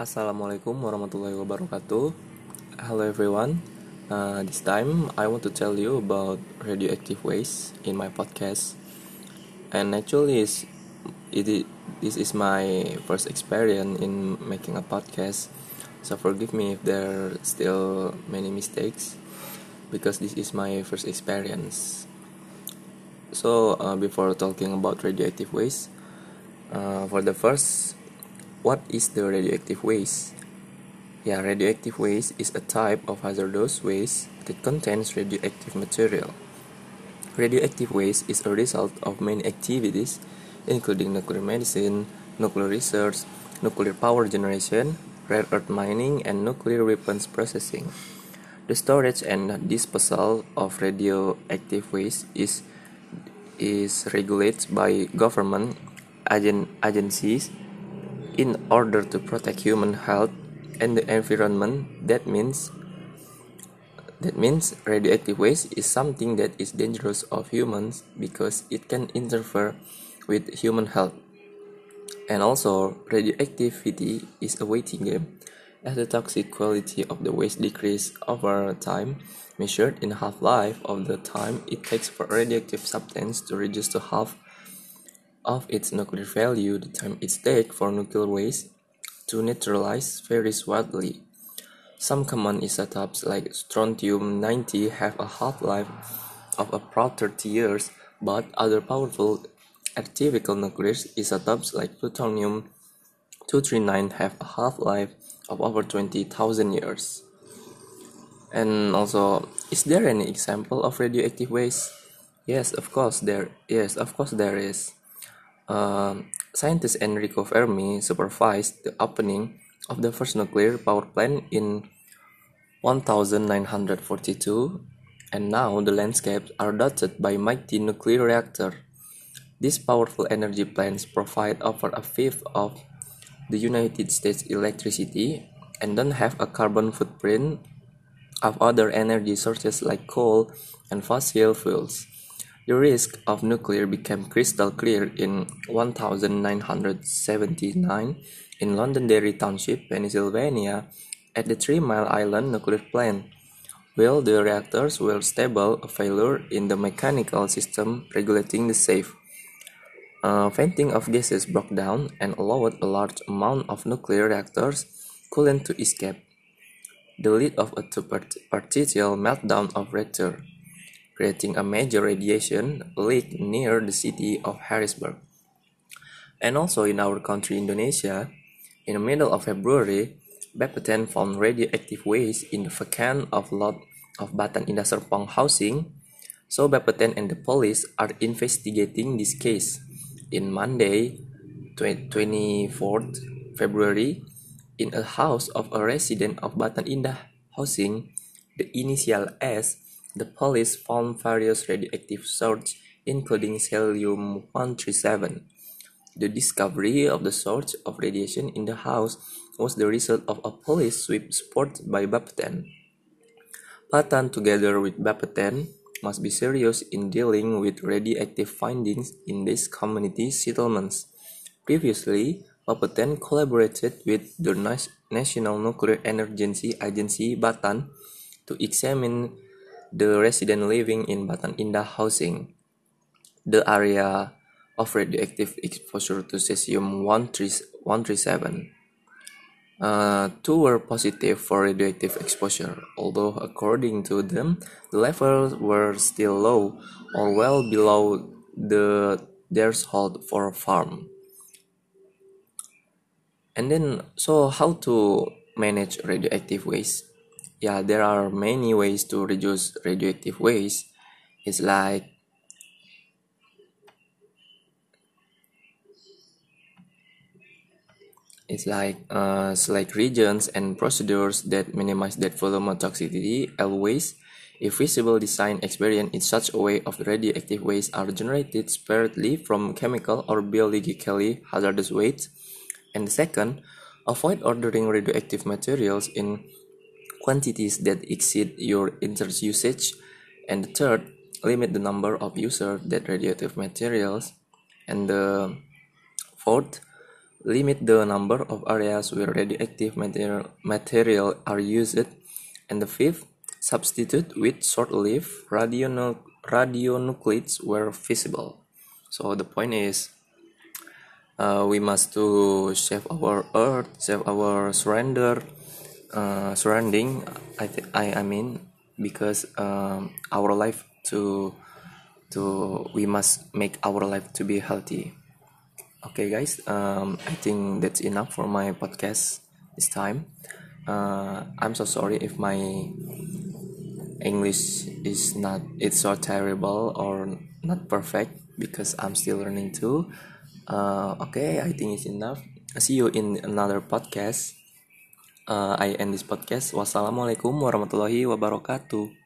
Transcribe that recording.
Assalamualaikum warahmatullahi wabarakatuh. Hello everyone. Uh, this time I want to tell you about radioactive waste in my podcast. And actually, is it is, this is my first experience in making a podcast. So forgive me if there are still many mistakes because this is my first experience. So uh, before talking about radioactive waste, uh, for the first what is the radioactive waste? Yeah, radioactive waste is a type of hazardous waste that contains radioactive material. Radioactive waste is a result of many activities, including nuclear medicine, nuclear research, nuclear power generation, rare earth mining, and nuclear weapons processing. The storage and disposal of radioactive waste is is regulated by government agen agencies in order to protect human health and the environment that means that means radioactive waste is something that is dangerous of humans because it can interfere with human health. And also radioactivity is a waiting game as the toxic quality of the waste decreases over time measured in half-life of the time it takes for radioactive substance to reduce to half of its nuclear value, the time it takes for nuclear waste to neutralize varies widely. Some common isotopes like strontium-90 have a half-life of about 30 years, but other powerful atypical nuclear isotopes like plutonium-239 have a half-life of over 20,000 years. And also, is there any example of radioactive waste? Yes, of course there. Yes, of course there is. Um, scientist Enrico Fermi supervised the opening of the first nuclear power plant in 1942, and now the landscapes are dotted by mighty nuclear reactors. These powerful energy plants provide over a fifth of the United States electricity and don't have a carbon footprint of other energy sources like coal and fossil fuels. The risk of nuclear became crystal clear in 1979 in Londonderry Township, Pennsylvania, at the Three Mile Island nuclear plant. While the reactors were stable, a failure in the mechanical system regulating the safe. Uh, venting of gases broke down and allowed a large amount of nuclear reactors coolant to escape. The lead of a two-partial meltdown of reactor creating a major radiation leak near the city of Harrisburg. And also in our country, Indonesia, in the middle of February, Bapeten found radioactive waste in the vacant of lot of Batan Indah Serpong housing. So Bapeten and the police are investigating this case. In Monday, 24th February, in a house of a resident of Batan Indah housing, the initial S the police found various radioactive sources, including cesium-137. The discovery of the source of radiation in the house was the result of a police sweep supported by Bapeten. Batan, together with Bapeten, must be serious in dealing with radioactive findings in these community settlements. Previously, Bapeten collaborated with the National Nuclear Energy Agency Batan to examine the resident living in Batan Indah housing. The area of radioactive exposure to cesium-137. Uh, two were positive for radioactive exposure, although according to them, the levels were still low or well below the threshold for farm. And then, so how to manage radioactive waste? Yeah there are many ways to reduce radioactive waste. It's like it's like uh, select regions and procedures that minimize that volume toxicity always if feasible design experience in such a way of radioactive waste are generated separately from chemical or biologically hazardous waste. And second avoid ordering radioactive materials in quantities that exceed your interest usage, and the third, limit the number of users that radioactive materials, and the fourth, limit the number of areas where radioactive material, material are used, and the fifth, substitute with short-lived radionuclides where feasible. So the point is, uh, we must to save our earth, save our surrender, uh, surrounding. I, I I mean because um, our life to to we must make our life to be healthy. Okay guys um, i think that's enough for my podcast this time. Uh, i'm so sorry if my english is not it's so terrible or not perfect because i'm still learning too. Uh, okay i think it's enough. See you in another podcast uh, i end this podcast. Wassalamualaikum warahmatullahi wabarakatuh